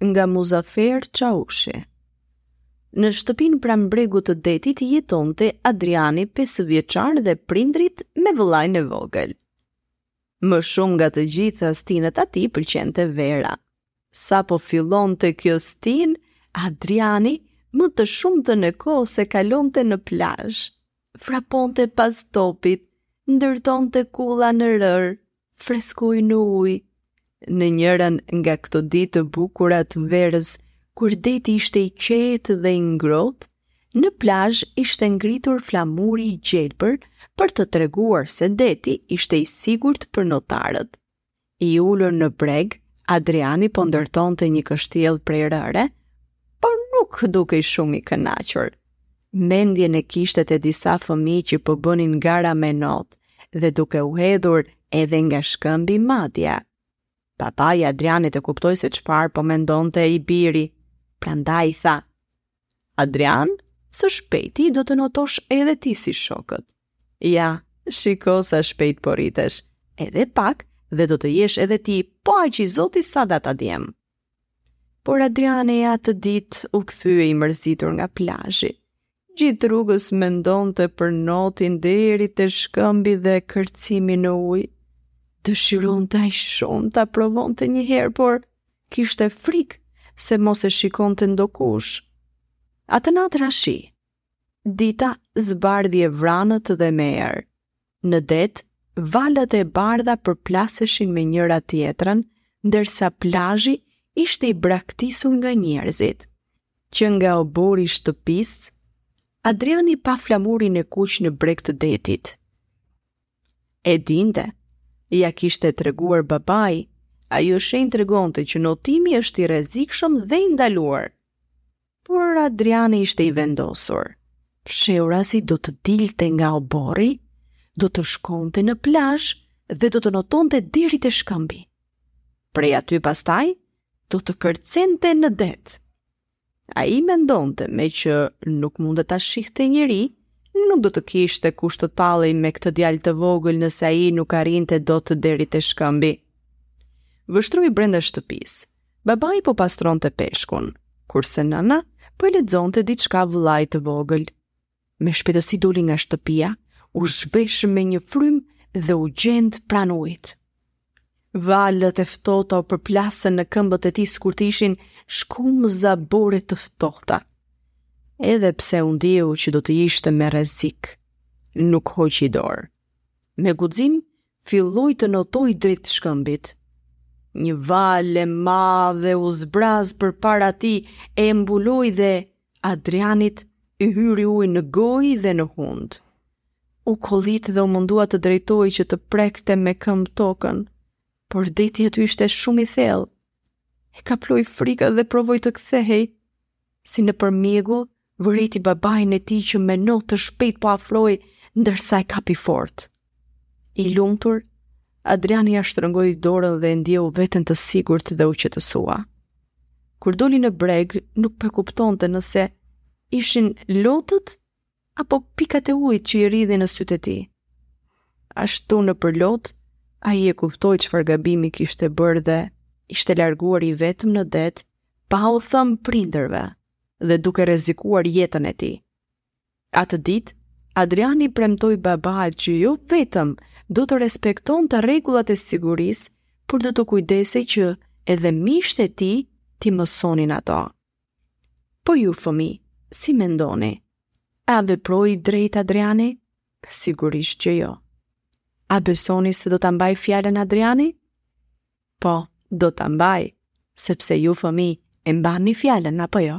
nga Muzafer Çaushi. Në shtëpinë pranë bregut të detit jetonte Adriani pesëvjeçar dhe prindërit me vëllain e vogël. Më shumë nga të gjitha stinët atij i pëlqente vera. Sapo fillonte kjo stinë, Adriani më të shumtën e kohës e kalonte në plazh. Vraponte pas topit, ndërtonte kulla në rërë, freskohej në ujë. Në njërën nga këto ditë të bukura të verës, kur deti ishte i qetë dhe i ngrohtë, në plazh ishte ngritur flamuri i gjelbër për të treguar se deti ishte i sigurt për notarët. I ulur në breg, Adriani po ndërtonte një kështjellë prej rëre, por nuk dukej shumë i kënaqur. Mendjen e kishte te disa fëmijë që po bënin gara me not dhe duke u hedhur edhe nga shkëmbi madje. Babai i Adrianit e kuptoi se çfarë po mendonte i biri, prandaj i tha: Adrian, së shpejti do të notosh edhe ti si shokët. Ja, shiko sa shpejt po rritesh, edhe pak dhe do të jesh edhe ti po aq i zoti sa edhe ata djem. Por Adriani atë ditë u kthye i mërzitur nga plazhi. Gjithë rrugës mendonte për notin deri te shkëmbi dhe kërcimin në ujë. Dëshironte aq shumë ta provonte një herë, por kishte frikë se mos e shikonte ndokush. Atë natë ra shi. Dita zbardhi e vrenjtur dhe me erë. Në det, valët e bardha përplaseshin me njëra-tjetrën, ndërsa plazhi ishte i braktisur nga njerëzit. Që nga oborri i shtëpisë, Adriani pa flamurin e kuq në breg të detit. E dinte, ia kishte treguar babai, ajo shenjë tregonte që notimi është i rrezikshëm dhe i ndaluar. Por Adriani ishte i vendosur. Fshehurazi do të dilte nga oborri, do të shkonte në plazh dhe do të notonte deri te shkëmbi. Prej aty pastaj do të kërcente në det. Ai mendonte meqë nuk mundte ta shihte njeri, nuk do të kishte kush të tallej me këtë djalë të vogël nëse ai nuk arrinte dot deri te shkëmbi. Vështroi brenda shtëpisë, Babai po pastronte peshkun, kurse nëna po i lexonte diçka vëllait të vogël. Me shpejtësi doli nga shtëpia, u zhvesh me një frymë dhe u gjend pranë ujit. Valët e ftohta u përplasën në këmbët e tij sikur të ishin shkumëza bore të ftohta. Edhe pse e ndjeu që do të ishte me rrezik, nuk hoqi dorë. Me guxim filloi të notojë drejt shkëmbit. Një valë e madhe u zbraz përpara tij e e mbuloi dhe Adrianit i hyri ujë në gojë dhe në hund. U kollit dhe u mundua të drejtohej që të prekte me këmbë tokën, por deti aty ishte shumë i thellë. E kaploi frika dhe provoi të kthehej, si nëpër mjegull vërejti babain e tij që me not të shpejt po afrohej ndërsa e kapi fort. I lumtur, Adriani ia shtrëngoi dorën dhe e ndjeu veten të sigurt dhe u qetësua. Kur doli në breg, nuk po e kuptonte nëse ishin lotët apo pikat e ujit që i rridhin në sytë e tij. Ashtu nëpër lot, ai e kuptoi çfarë gabimi kishte bërë dhe ishte larguar i vetëm në det, pa u thënë prindërve. dhe duke rrezikuar jetën e tij. Atë ditë, Adriani i premtoi babait që jo vetëm do të respektonte rregullat e sigurisë, por do të kujdesej që edhe miqtë e tij t'i mësonin ato. Po ju fëmijë, si mendoni? A veproi drejt Adriani? Sigurisht që jo. A besoni se do ta mbajë fjalën Adriani? Po, do ta mbajë, sepse ju fëmijë e mbani fjalën, apo jo?